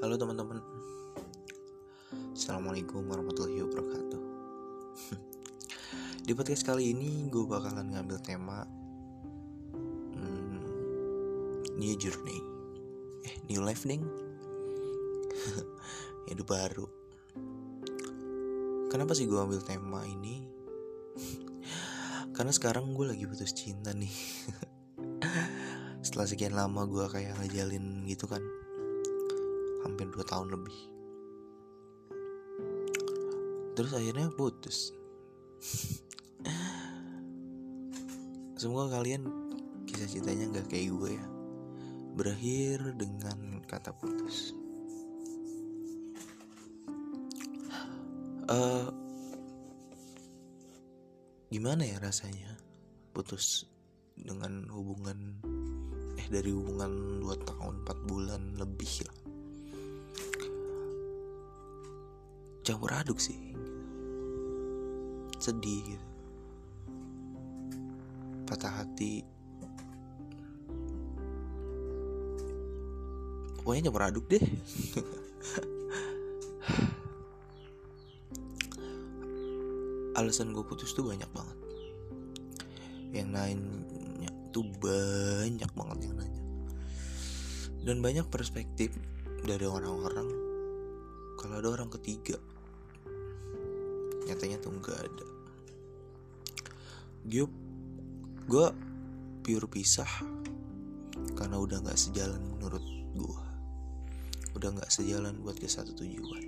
Halo teman-teman. Assalamualaikum warahmatullahi wabarakatuh. Di podcast kali ini gue bakalan ngambil tema hmm, New Journey. Eh, New Life ding Hidup baru. Kenapa sih gue ambil tema ini? Karena sekarang gue lagi putus cinta nih. Setelah sekian lama gue kayak ngejalin gitu kan hampir 2 tahun lebih. Terus akhirnya putus. Semoga kalian kisah cintanya nggak kayak gue ya. Berakhir dengan kata putus. Uh, gimana ya rasanya putus dengan hubungan eh dari hubungan 2 tahun 4 bulan lebih lah campur aduk sih. Sedih gitu. Patah hati. Pokoknya campur aduk deh. Alasan gue putus tuh banyak banget. Yang nanya tuh banyak banget yang nanya. Dan banyak perspektif dari orang-orang. Kalau ada orang ketiga nyatanya tuh nggak ada. Gue gue pure pisah karena udah nggak sejalan menurut gue udah nggak sejalan buat ke satu tujuan.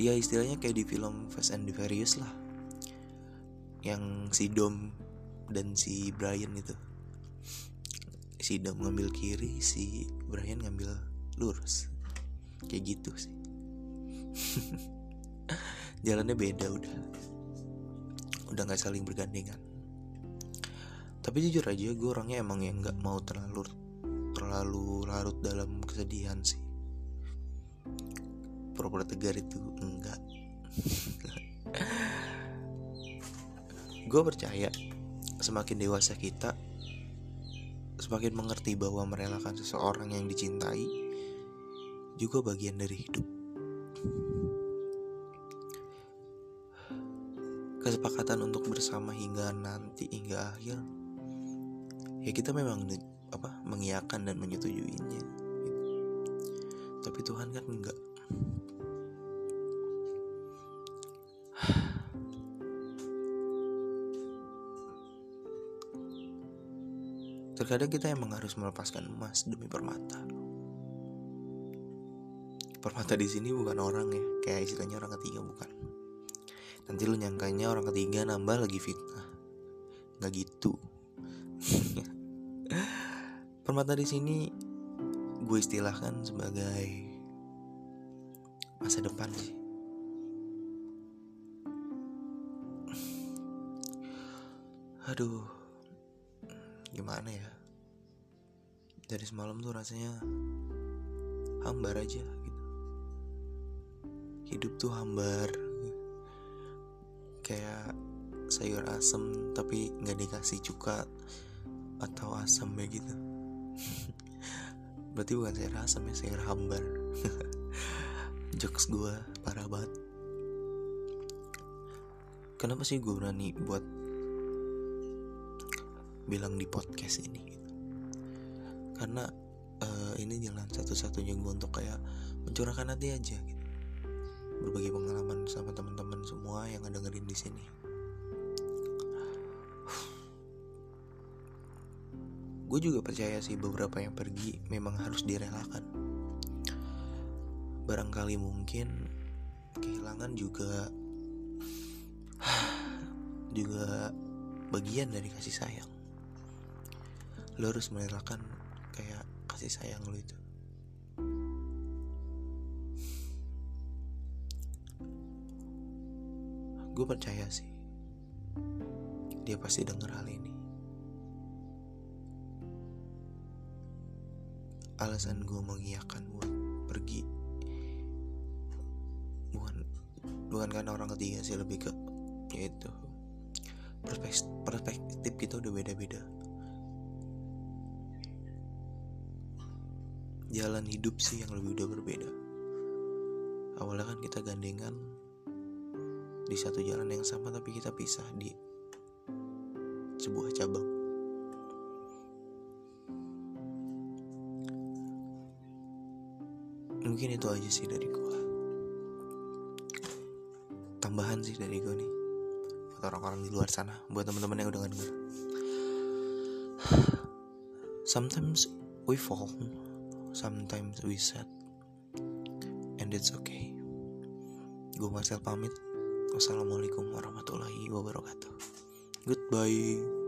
Iya istilahnya kayak di film Fast and the Furious lah. Yang si Dom dan si Brian itu. Si Dom ngambil kiri si Brian ngambil lurus. Kayak gitu sih jalannya beda udah. Udah nggak saling bergandengan. Tapi jujur aja gue orangnya emang yang nggak mau terlalu terlalu larut dalam kesedihan sih. Pura-pura tegar itu enggak. Gue percaya semakin dewasa kita semakin mengerti bahwa merelakan seseorang yang dicintai juga bagian dari hidup kesepakatan untuk bersama hingga nanti hingga akhir ya kita memang apa mengiyakan dan menyetujuinya gitu. tapi Tuhan kan enggak. Terkadang kita emang harus melepaskan emas demi permata. Permata di sini bukan orang ya kayak istilahnya orang ketiga bukan nanti lu nyangkanya orang ketiga nambah lagi fitnah. Nggak gitu. Permata di sini gue istilahkan sebagai masa depan sih. Aduh gimana ya? Dari semalam tuh rasanya hambar aja gitu. Hidup tuh hambar kayak sayur asem tapi nggak dikasih cuka atau asam ya gitu. Berarti bukan sayur asam ya sayur hambar. Jokes gue parah banget. Kenapa sih gue berani buat bilang di podcast ini? Karena uh, ini jalan satu-satunya gue untuk kayak mencurahkan hati aja gitu berbagi pengalaman sama teman-teman semua yang dengerin di sini. Gue juga percaya sih beberapa yang pergi memang harus direlakan. Barangkali mungkin kehilangan juga juga bagian dari kasih sayang. Lo harus merelakan kayak kasih sayang lo itu. Gue percaya sih dia pasti denger hal ini. Alasan gue mengiyakan buat pergi bukan bukan karena orang ketiga sih lebih ke yaitu perspektif, perspektif kita udah beda-beda. Jalan hidup sih yang lebih udah berbeda. Awalnya kan kita gandengan di satu jalan yang sama tapi kita pisah di sebuah cabang. Mungkin itu aja sih dari gua. Tambahan sih dari gua nih. Buat orang-orang di luar sana buat teman-teman yang udah denger. Sometimes we fall sometimes we sad and it's okay. Gue Marcel pamit wassalamualaikum warahmatullahi wabarakatuh. Goodbye